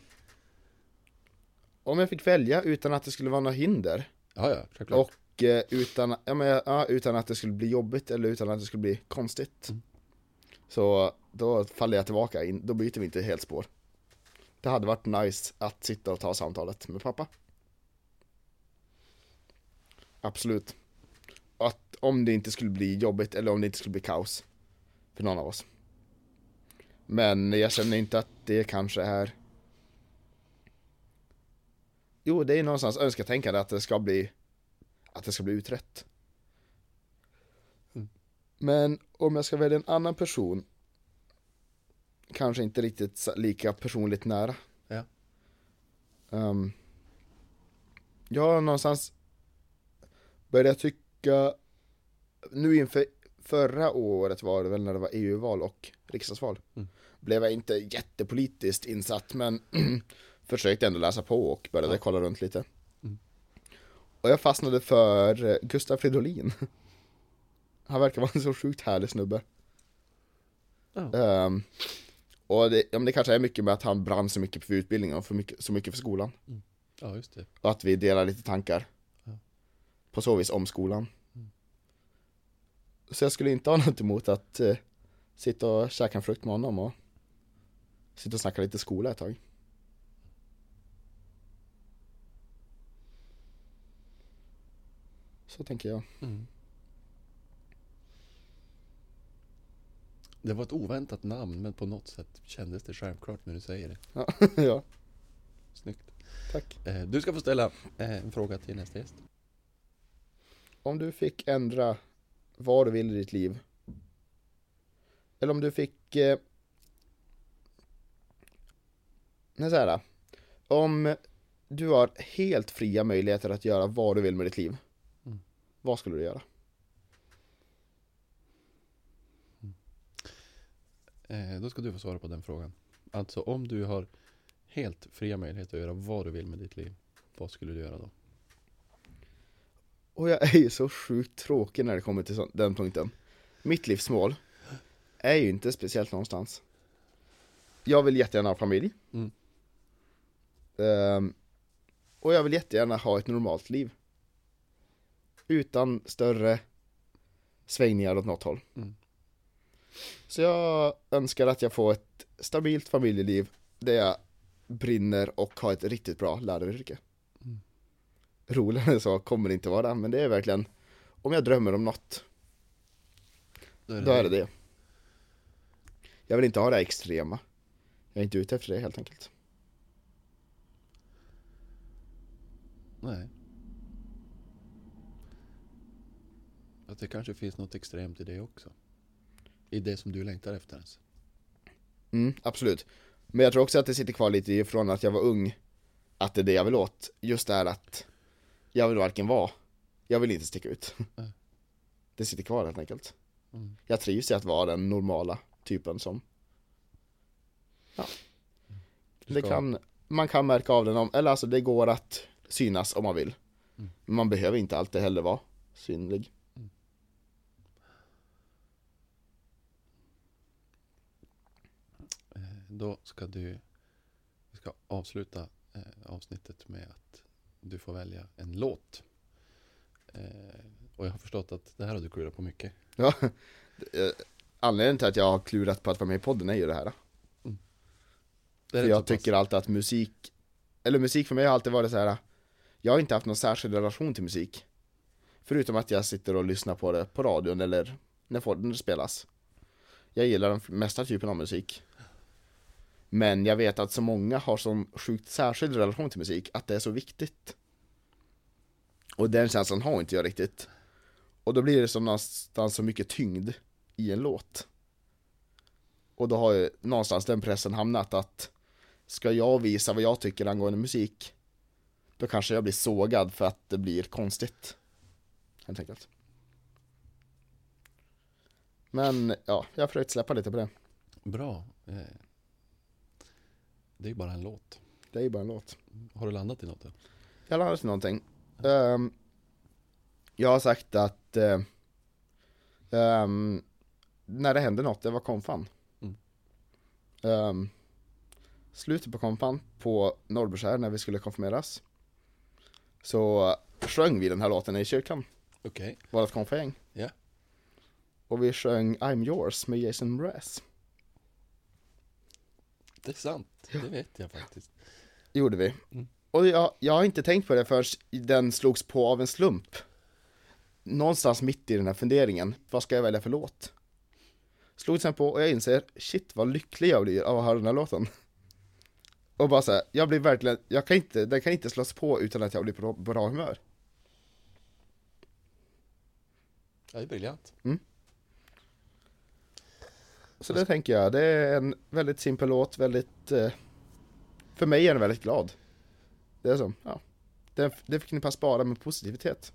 om jag fick välja utan att det skulle vara några hinder Ja, ja, självklart. och eh, utan, ja, men, ja, utan att det skulle bli jobbigt eller utan att det skulle bli konstigt. Mm. Så då faller jag tillbaka in, då byter vi inte helt spår. Det hade varit nice att sitta och ta samtalet med pappa. Absolut. Att om det inte skulle bli jobbigt eller om det inte skulle bli kaos för någon av oss. Men jag känner inte att det kanske är Jo, det är någonstans önsketänkande att det ska bli Att det ska bli utrett Mm. Men om jag ska välja en annan person Kanske inte riktigt lika personligt nära Ja. um, Jag har någonstans Börjat tycka Nu inför förra året var det väl när det var EU-val och riksdagsval Mm. Blev jag inte jättepolitiskt insatt men försökte ändå läsa på och började Ja. kolla runt lite. Mm. Och jag fastnade för eh, Gustaf Fridolin. Han verkar vara en så sjukt härlig snubbe. Ja. Ehm, och det, ja, det kanske är mycket med att han brann så mycket för utbildningen och för mycket, så mycket för skolan. ja, just det. Och att vi delar lite tankar. Ja. På så vis om skolan. Mm. Så jag skulle inte ha något emot att eh, sitta och käka en frukt med honom och sitta och snacka lite skola ett tag. Så tänker jag. Mm. Det var ett oväntat namn, men på något sätt kändes det självklart när du säger det. Ja, ja Snyggt. tack. Eh, Du ska få ställa eh, en fråga till nästa gäst. Om du fick ändra vad du vill i ditt liv. Eller om du fick... Eh, nej, så här. Om du har helt fria möjligheter att göra vad du vill med ditt liv. Vad skulle du göra? Eh, Då ska du få svara på den frågan. Alltså om du har helt fria möjligheter att göra vad du vill med ditt liv. Vad skulle du göra då? Och jag är ju så sjukt tråkig när det kommer till den punkten. Mitt livsmål är ju inte speciellt någonstans. Jag vill jättegärna ha familj. Mm. Ehm, och jag vill jättegärna ha ett normalt liv. Utan större svängningar åt något håll. Mm. Så jag önskar att jag får ett stabilt familjeliv där jag brinner och har ett riktigt bra läraryrke. Mm. Roligare än så kommer det inte vara, men det är verkligen om jag drömmer om något, Då är då är det det. Jag vill inte ha det här extrema. Jag är inte ute efter det helt enkelt. Nej. Att det kanske finns något extremt i det också. I det som du längtar efter ens. Mm, absolut. Men jag tror också att det sitter kvar lite ifrån att jag var ung, att det är det jag vill åt. Just det här att jag vill varken vara, jag vill inte sticka ut. Nej. Det sitter kvar helt enkelt. Mm. Jag trivs i att vara den normala typen som, Du det kan, man kan märka av den om, eller alltså det går att synas om man vill. Mm. Man behöver inte alltid heller vara synlig. Eh, Då ska du vi ska avsluta eh, avsnittet med att du får välja en låt. Eh, och jag har förstått att det här har du klurat på mycket. Ja, eh, anledningen till att jag har klurat på att vara med i podden är ju det här. Det rätt så jag pass- tycker alltid att musik, eller musik för mig har alltid varit så här. Jag har inte haft någon särskild relation till musik. Förutom att jag sitter och lyssnar på det på radion eller när det spelas. Jag gillar den mesta typen av musik. Men jag vet att så många har sån sjukt särskild relation till musik, att det är så viktigt. Och den känslan har inte jag riktigt. Och då blir det som någonstans så mycket tyngd i en låt. Och då har ju någonstans den pressen hamnat att ska jag visa vad jag tycker angående musik, då kanske jag blir sågad för att det blir konstigt. Helt enkelt. Men ja, jag har försökt släppa lite på det. Bra. Eh, det är ju bara en låt. Det är ju bara en låt. Har du landat i något? då? Jag har lärt mig någonting. Ehm, jag har sagt att eh, ehm, när det hände något, det var konfan. Mm. Ehm, slutet på konfan på Norrbyskär när vi skulle konfirmeras. Så sjöng vi den här låten i kyrkan, Okej. vårt konfagäng. Ja. Och vi sjöng I'm yours med Jason Mraz. Det är sant. Det vet jag faktiskt. Gjorde vi. Mm. Och jag, jag har inte tänkt på det förrän den slogs på av en slump. Någonstans mitt i den här funderingen, vad ska jag välja för låt? Slog sen på och jag inser, shit vad lycklig jag blir av att höra den här låten. Och bara så här, jag blir verkligen, jag kan inte, den kan inte slås på utan att jag blir på bra humör. Ja, det är briljant. Så det tänker jag, det är en väldigt simpel låt, väldigt, eh, för mig är den väldigt glad. Det är så, ja. Det, det förknippas bara med positivitet.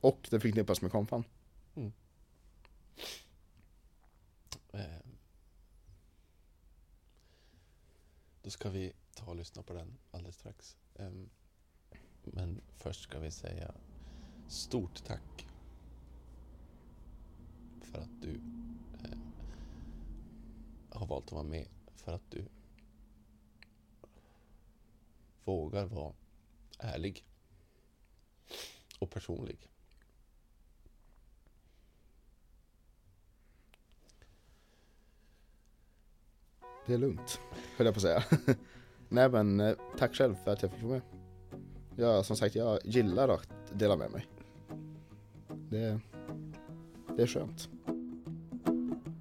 Och det förknippas med konfan. Eh, Då ska vi ta och lyssna på den alldeles strax. Ehm, Men först ska vi säga stort tack för att du eh, har valt att vara med. För att du vågar vara ärlig och personlig. Det är lugnt, höll jag på att säga. Nej men, eh, tack själv för att jag fick vara med. Ja, som sagt, jag gillar att dela med mig. Det, det är skönt.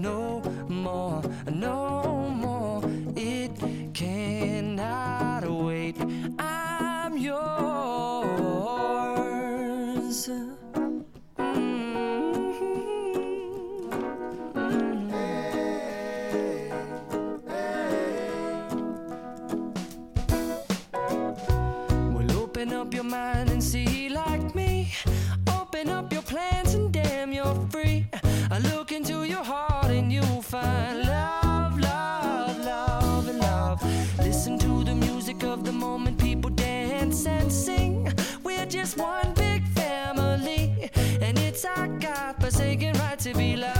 no to be loved,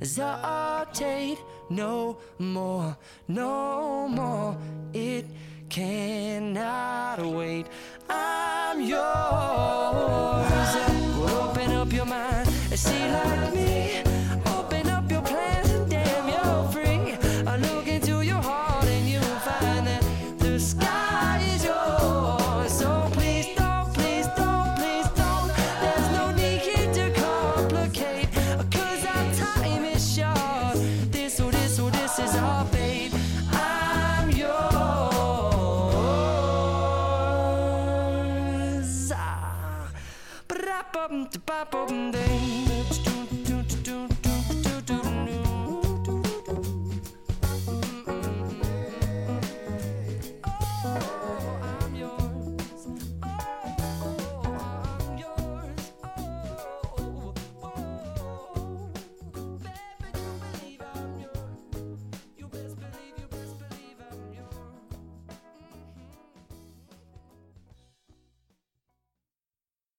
as no more, no more. It cannot wait. I'm yours. Open up your mind and see like me.